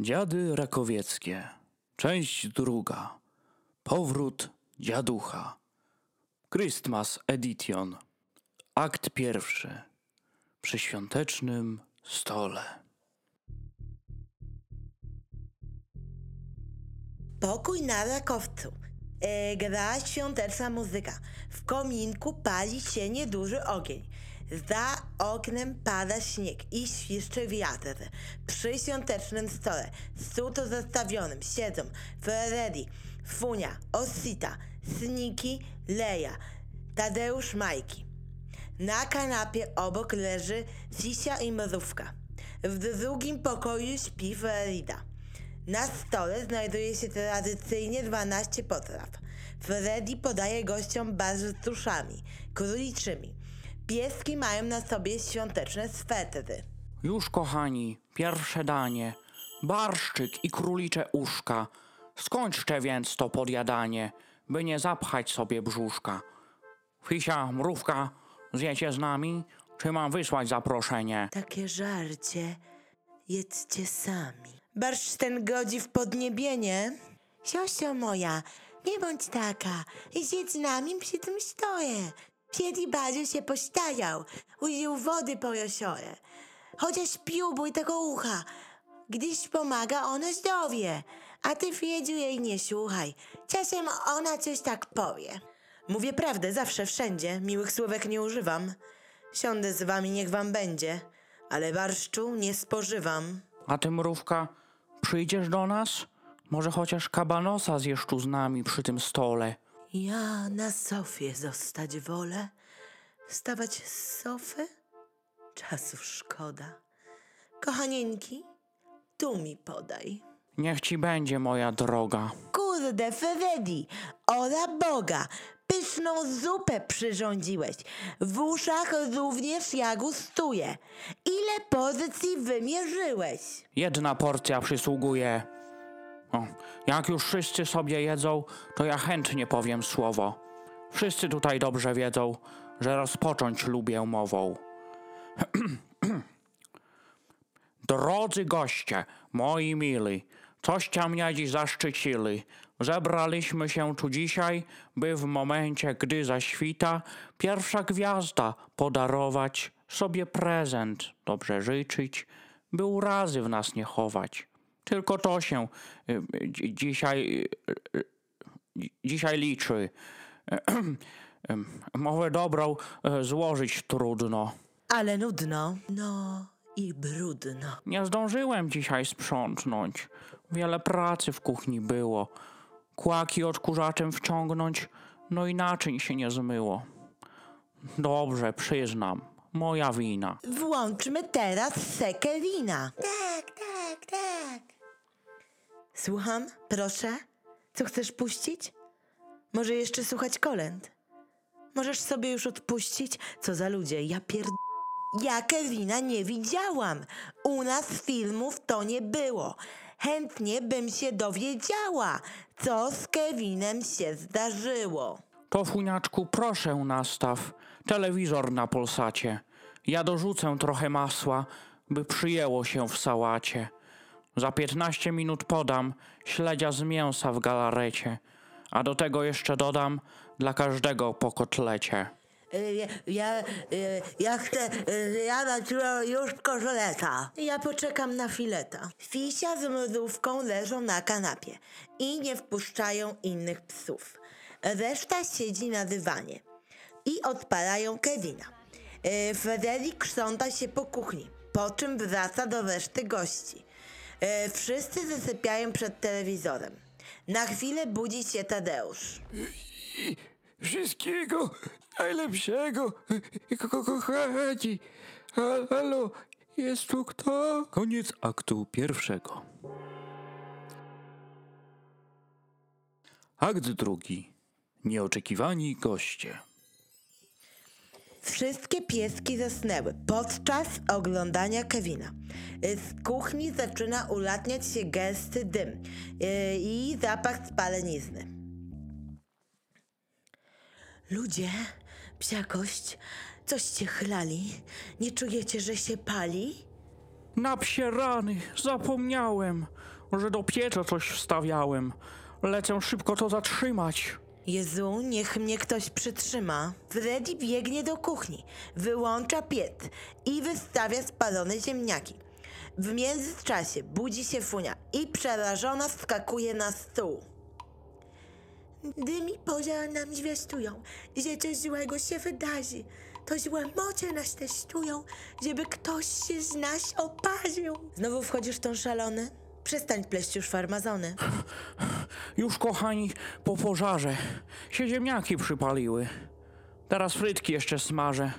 Dziady Rakowieckie. Część druga. Powrót dziaducha. Christmas Edition. Akt pierwszy. Przy świątecznym stole. Pokój na rakowcu. E, gra świąteczna muzyka. W kominku pali się nieduży ogień. Za oknem pada śnieg i świszczy wiatr. Przy świątecznym stole, suto zastawionym, siedzą Freddy, Funia, Osita, Sniki, Leja, Tadeusz Majki. Na kanapie obok leży Zisia i Mrówka. W drugim pokoju śpi Frida. Na stole znajduje się tradycyjnie 12 potraw. Freddy podaje gościom bar z tuszami, króliczymi. Pieski mają na sobie świąteczne swetry. Już kochani, pierwsze danie. Barszczyk i królicze uszka. Skończcie więc to podjadanie, by nie zapchać sobie brzuszka. Fisia, mrówka, zjecie z nami, czy mam wysłać zaproszenie? Takie żarcie, jedzcie sami. Barszcz ten godzi w podniebienie. Siosio moja, nie bądź taka, zjedz z nami przy tym stoję. Pied i Badziu się pośtajał, użył wody po josiore. Chociaż piłbój tego ucha, gdyż pomaga ono zdrowie. A ty Fiedziu jej nie słuchaj, czasem ona coś tak powie. Mówię prawdę zawsze, wszędzie, miłych słówek nie używam. Siądę z wami, niech wam będzie, ale barszczu nie spożywam. A ty, mrówka, przyjdziesz do nas? Może chociaż kabanosa zjesz tu z nami przy tym stole. Ja na sofie zostać wolę, wstawać z sofy? Czasu szkoda. Kochanieńki, tu mi podaj. Niech ci będzie, moja droga. Kurde, Freddy, ola Boga, pyszną zupę przyrządziłeś. W uszach również ja gustuję. Ile pozycji wymierzyłeś? Jedna porcja przysługuje. O, jak już wszyscy sobie jedzą, to ja chętnie powiem słowo. Wszyscy tutaj dobrze wiedzą, że rozpocząć lubię mową. Drodzy goście, moi mili, coście mnie dziś zaszczycili. Zebraliśmy się tu dzisiaj, by w momencie, gdy zaświta, pierwsza gwiazda podarować, sobie prezent dobrze życzyć, by urazy w nas nie chować. Tylko to się y, dzi- dzisiaj, y, y, dzisiaj liczy. Mowę dobrą y, złożyć trudno. Ale nudno. No i brudno. Nie zdążyłem dzisiaj sprzątnąć. Wiele pracy w kuchni było. Kłaki odkurzaczem wciągnąć, no i naczyń się nie zmyło. Dobrze, przyznam. Moja wina. Włączmy teraz sekę wina. Słucham, proszę. Co chcesz puścić? Może jeszcze słuchać kolęd? Możesz sobie już odpuścić? Co za ludzie, ja pierd... Ja Kevina nie widziałam. U nas filmów to nie było. Chętnie bym się dowiedziała, co z Kevinem się zdarzyło. To funiaczku, proszę nastaw. Telewizor na Polsacie. Ja dorzucę trochę masła, by przyjęło się w sałacie. Za 15 minut podam śledzia z mięsa w galarecie. A do tego jeszcze dodam dla każdego po kotlecie. Y, Ja, ja, y, ja chcę, y, ja naczyłam już koszuleta. Ja poczekam na fileta. Fisia z mrówką leżą na kanapie i nie wpuszczają innych psów. Reszta siedzi na dywanie i odpalają Kevina. Freddy krząta się po kuchni, po czym wraca do reszty gości. Y, Wszyscy zasypiają przed telewizorem. Na chwilę budzi się Tadeusz. Wszystkiego najlepszego, ko- ko- kochani. Ha- Halo, jest tu kto? Koniec aktu pierwszego. Akt drugi. Nieoczekiwani goście. Wszystkie pieski zasnęły podczas oglądania Kevina. Z kuchni zaczyna ulatniać się gęsty dym y, i zapach spalenizny. Ludzie, psiakość, coście chlali? Nie czujecie, że się pali? Na rany, zapomniałem, że do pieca coś wstawiałem. Lecę szybko to zatrzymać. Jezu, niech mnie ktoś przytrzyma. Freddy biegnie do kuchni, wyłącza piec i wystawia spalone ziemniaki. W międzyczasie budzi się Funia i przerażona wskakuje na stół. Dym i nam zwiastują, że coś złego się wydarzy. To złe moce nas testują, żeby ktoś się z nas oparzył. Znowu wchodzisz w tą szalony? Przestań pleść już farmazony. Już kochani, po pożarze się ziemniaki przypaliły. Teraz frytki jeszcze smażę,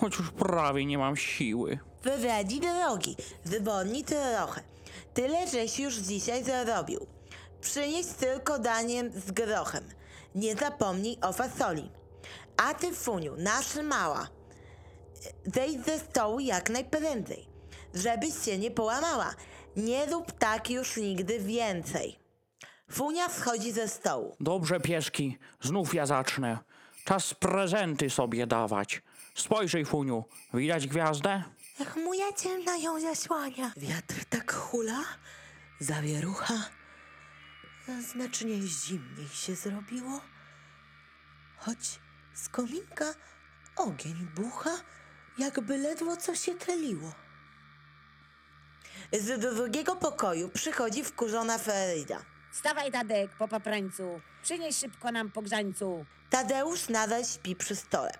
choć już prawie nie mam siły. Wyradzi drogi, zwolni trochę. Tyle, żeś już dzisiaj zarobił. Przynieś tylko danie z grochem. Nie zapomnij o fasoli. A ty, Funiu, nasz mała, zejdź ze stołu jak najprędzej, żebyś się nie połamała. Nie rób tak już nigdy więcej. Funia wschodzi ze stołu. Dobrze, pieski, znów ja zacznę. Czas prezenty sobie dawać. Spojrzyj, Funiu, widać gwiazdę? Chmura ciemna ją zasłania. Wiatr tak hula, zawierucha. Znacznie zimniej się zrobiło. Choć z kominka ogień bucha, jakby ledwo co się teliło. Z drugiego pokoju przychodzi wkurzona Feryda. Stawaj, Tadek, po paprańcu. Przynieś szybko nam po grzańcu. Tadeusz nadal śpi przy stole.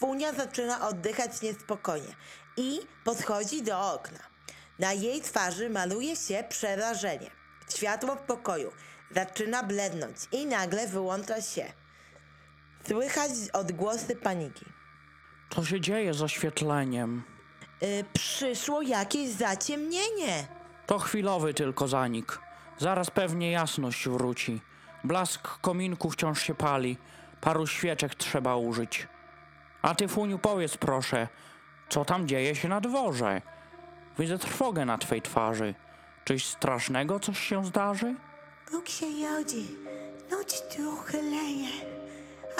Funia zaczyna oddychać niespokojnie i podchodzi do okna. Na jej twarzy maluje się przerażenie. Światło w pokoju zaczyna blednąć i nagle wyłącza się. Słychać odgłosy paniki. Co się dzieje z oświetleniem? Y, przyszło jakieś zaciemnienie. To chwilowy tylko zanik. Zaraz pewnie jasność wróci. Blask kominku wciąż się pali. Paru świeczek trzeba użyć. A ty, Funiu, powiedz proszę, co tam dzieje się na dworze? Widzę trwogę na twej twarzy. Czyś strasznego coś się zdarzy? Bóg się jodzi, noc trochę leje,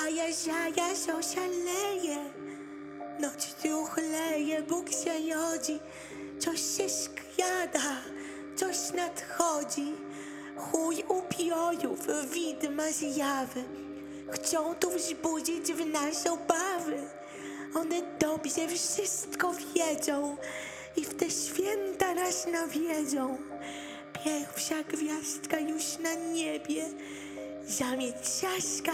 a ja oszaleję. Noc trochę Bóg się jodzi, coś się składa, coś nadchodzi. Chuj upijojów, widma zjawy, chcą tu wzbudzić w nas obawy. One dobrze wszystko wiedzą i w te święta nas nawiedzą. Pierwsza gwiazdka już na niebie. Zamieć ciaska,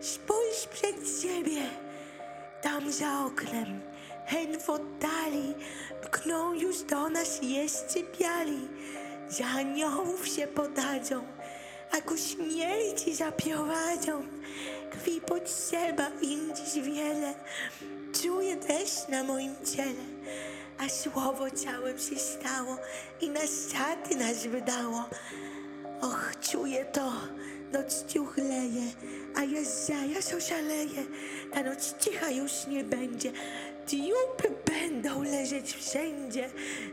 spójrz przed siebie. Tam za oknem, hen w oddali, pkną już do nas jeszcze biali. Za aniołów się podadzą, a ku śmierci zaprowadzą. Krwi potrzeba im dziś wiele, czuję deszcz na moim ciele a słowo ciałem się stało i na szaty nas wydało. Och, czuję to, noc ciuchleje, a ja zaraz oszaleję. Ta noc cicha już nie będzie, trupy będą leżeć wszędzie.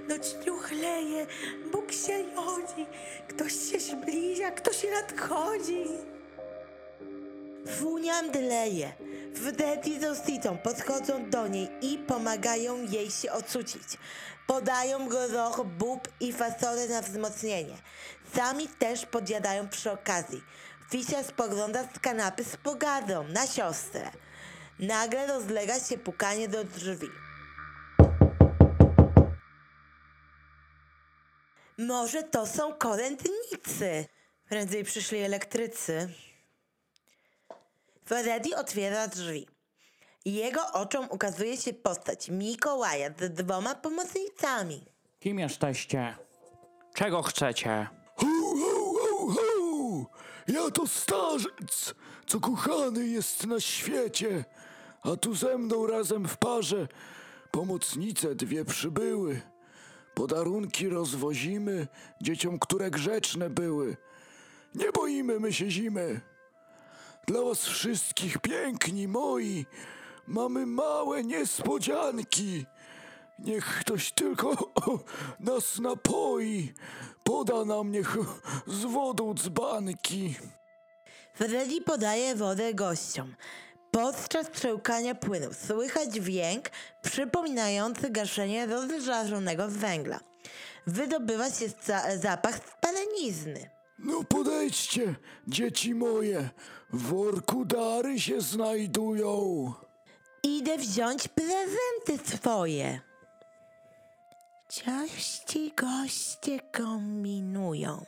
Noc ciuchleje, Bóg się rodzi, ktoś się zbliża, ktoś nadchodzi. Funia mdleje. Wdeti z Ositą podchodzą do niej i pomagają jej się ocucić. Podają groch, bób i fasolę na wzmocnienie. Sami też podjadają przy okazji. Fisia spogląda z kanapy z pogadą na siostrę. Nagle rozlega się pukanie do drzwi. Może to są kolędnicy. Prędzej przyszli elektrycy. Freddy otwiera drzwi. Jego oczom ukazuje się postać Mikołaja z dwoma pomocnicami. Kim jesteście? Czego chcecie? Hu, hu, hu, hu! Ja to starzec, co kochany jest na świecie, a tu ze mną razem w parze pomocnice dwie przybyły. Podarunki rozwozimy dzieciom, które grzeczne były. Nie boimy my się zimy. Dla was wszystkich piękni moi mamy małe niespodzianki. Niech ktoś tylko nas napoi, poda nam niech z wodą dzbanki. Freddy podaje wodę gościom. Podczas przełkania płynu słychać dźwięk przypominający gaszenie rozżarzonego węgla. wydobywa się za- zapach spalenizny. No podejdźcie, dzieci moje, w worku dary się znajdują. Idę wziąć prezenty swoje. Coś ci goście kombinują.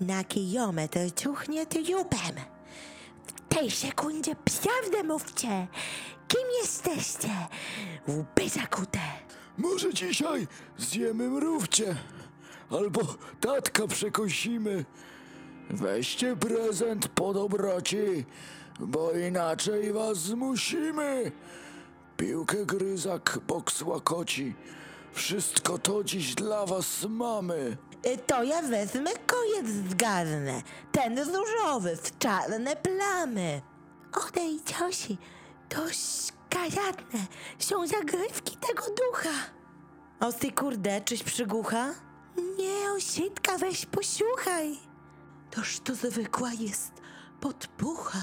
Na kilometr ciuchnie trupem. W tej sekundzie prawdę mówcie. Kim jesteście? Łby zakute. Może dzisiaj zjemy mrówcie, albo tatka przekosimy. Weźcie prezent po dobroci, bo inaczej was zmusimy. Piłkę gryzak, boks łakoci, wszystko to dziś dla was mamy. Y, To ja wezmę koniec zgarnę. Ten różowy w czarne plamy. Odejdź, Osi. To szkaradne. Są zagrywki tego ducha. Osy, kurde, czyś przygłucha? Nie, Ositka, weź posłuchaj. Toż to zwykła jest podpucha.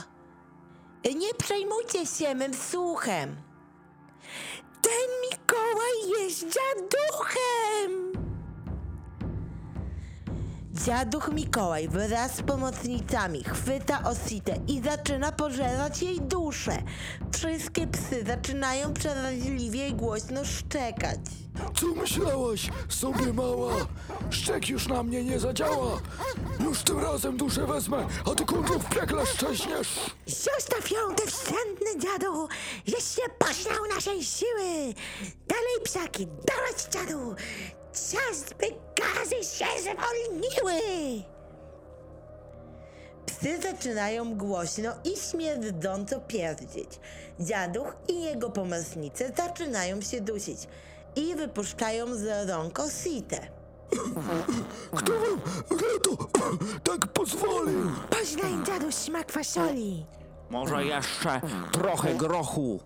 Y, Nie przejmujcie się mym słuchem. Ten Mikołaj jest dziaduchem. Dziaduch Mikołaj wraz z pomocnicami chwyta Ositę i zaczyna pożerać jej duszę. Wszystkie psy zaczynają przeraźliwie i głośno szczekać. Co myślałaś sobie mała? Szczek już na mnie nie zadziała. Już tym razem duszę wezmę, a ty kurczę w piekle szczęśniesz. Zostaw ją, te wstrętny dziadu! Żeś nie poznał naszej siły! Dalej psaki, dawać dziadu! Czas, by gazy się zwolniły! Psy zaczynają głośno i śmierdząco pierdzieć. Dziaduch i jego pomocnice zaczynają się dusić i wypuszczają z rąk Ositę. Kto wam na to tak pozwolił? Poznaj dziadu smak fasoli! Może jeszcze trochę grochu.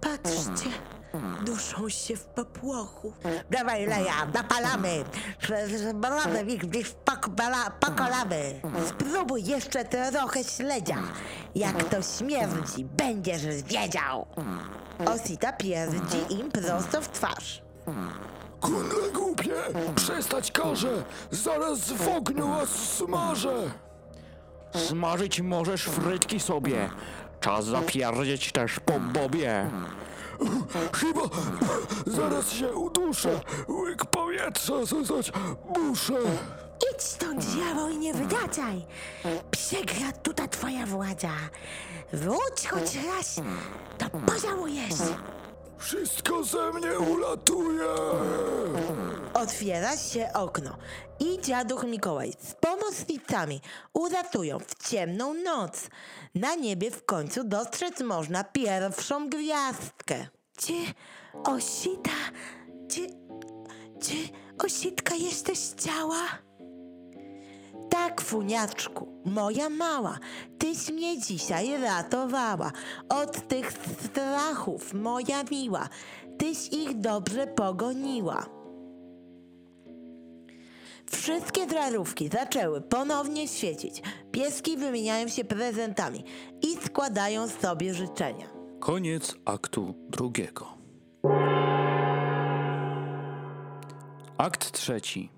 Patrzcie, duszą się w popłochu. Dawaj, Leja, napalamy! Zbalamy ich gdzieś pokbala- pokolamy. Spróbuj jeszcze trochę śledzia. Jak to śmierdzi, będziesz wiedział. Osita pierdzi im prosto w twarz. Kundle głupie, przestać każę, zaraz w ogniu was smażę. Smażyć możesz frytki sobie. Czas zapierdzieć też po bobie. Chyba zaraz się uduszę, łyk powietrza zozać muszę. Idź stąd, zjawo, i nie wydacaj. Przegra tuta twoja władza. Wróć choć raz, to pożałujesz. Wszystko ze mnie ulatuje. Otwiera się okno i dziaduch Mikołaj z pomocnicami uratują w ciemną noc. Na niebie w końcu dostrzec można pierwszą gwiazdkę. Czy Osita, czy, czy Ositka jesteś ciała? Tak, funiaczku, moja mała, tyś mnie dzisiaj ratowała od tych strachów, moja miła, tyś ich dobrze pogoniła. Wszystkie żarówki zaczęły ponownie świecić. Pieski wymieniają się prezentami i składają sobie życzenia. Koniec aktu drugiego. Akt trzeci.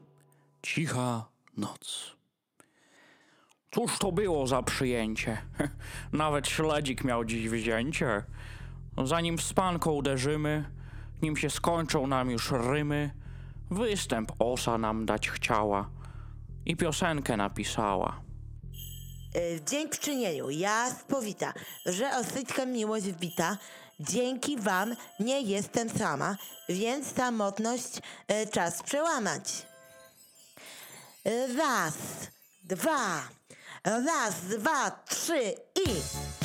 Cicha noc. Cóż to było za przyjęcie? Nawet śledzik miał dziś wzięcie. Zanim w spanko uderzymy, nim się skończą nam już rymy, występ osa nam dać chciała i piosenkę napisała. E, W dziękczynieniu ja spowita, że osyćka miłość wbita. Dzięki wam nie jestem sama, więc samotność e, czas przełamać. Raz, dwa, raz, dwa, trzy i...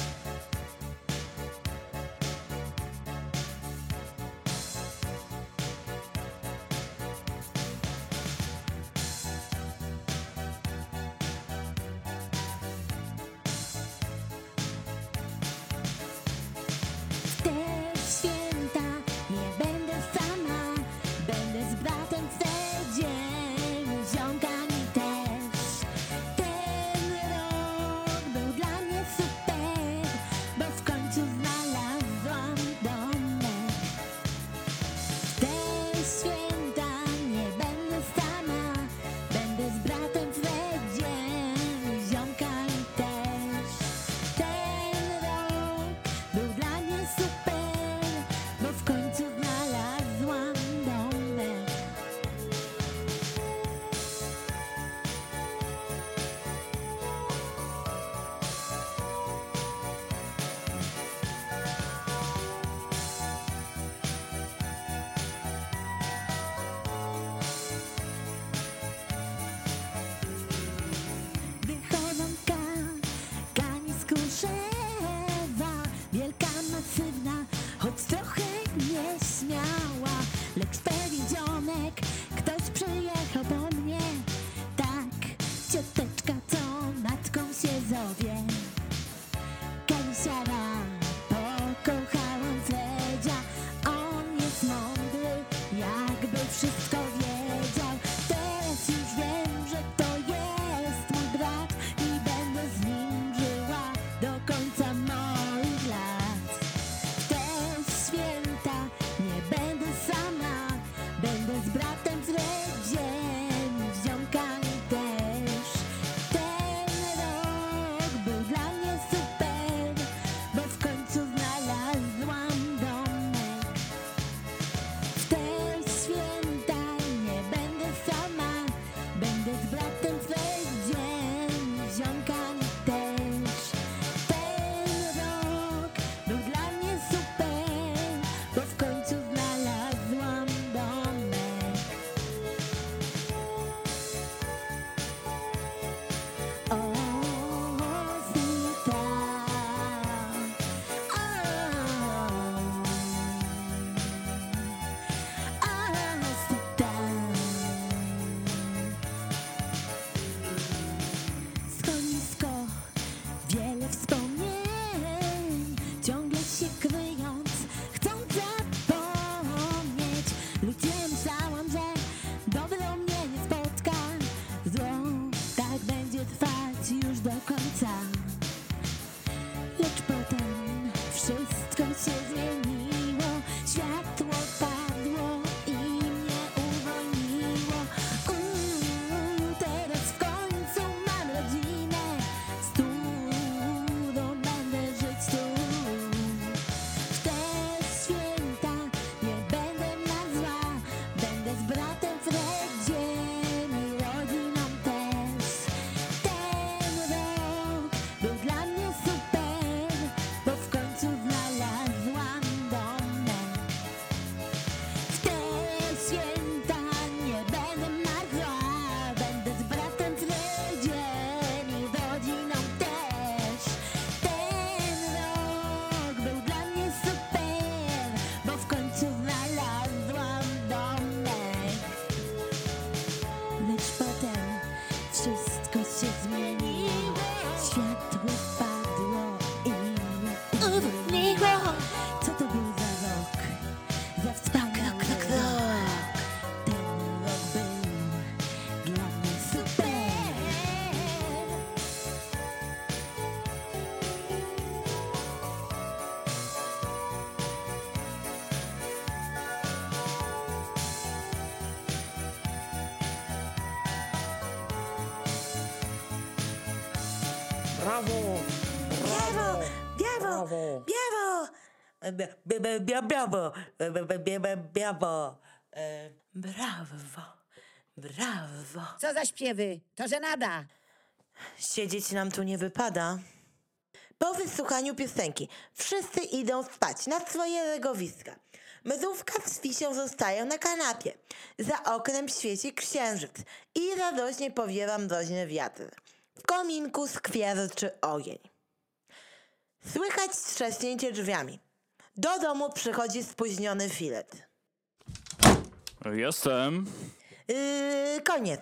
but I Światło wpadło Brawo! Brawo! Brawo! Brawo! Co za śpiewy? To żenada. Siedzieć nam tu nie wypada. Po wysłuchaniu piosenki wszyscy idą spać na swoje legowiska. Mrówka z Fisią zostają na kanapie. Za oknem świeci księżyc i radośnie powiewa mroźny wiatr. W kominku skwierczy ogień. Słychać trzaśnięcie drzwiami. Do domu przychodzi spóźniony filet. Jestem. Yy, koniec.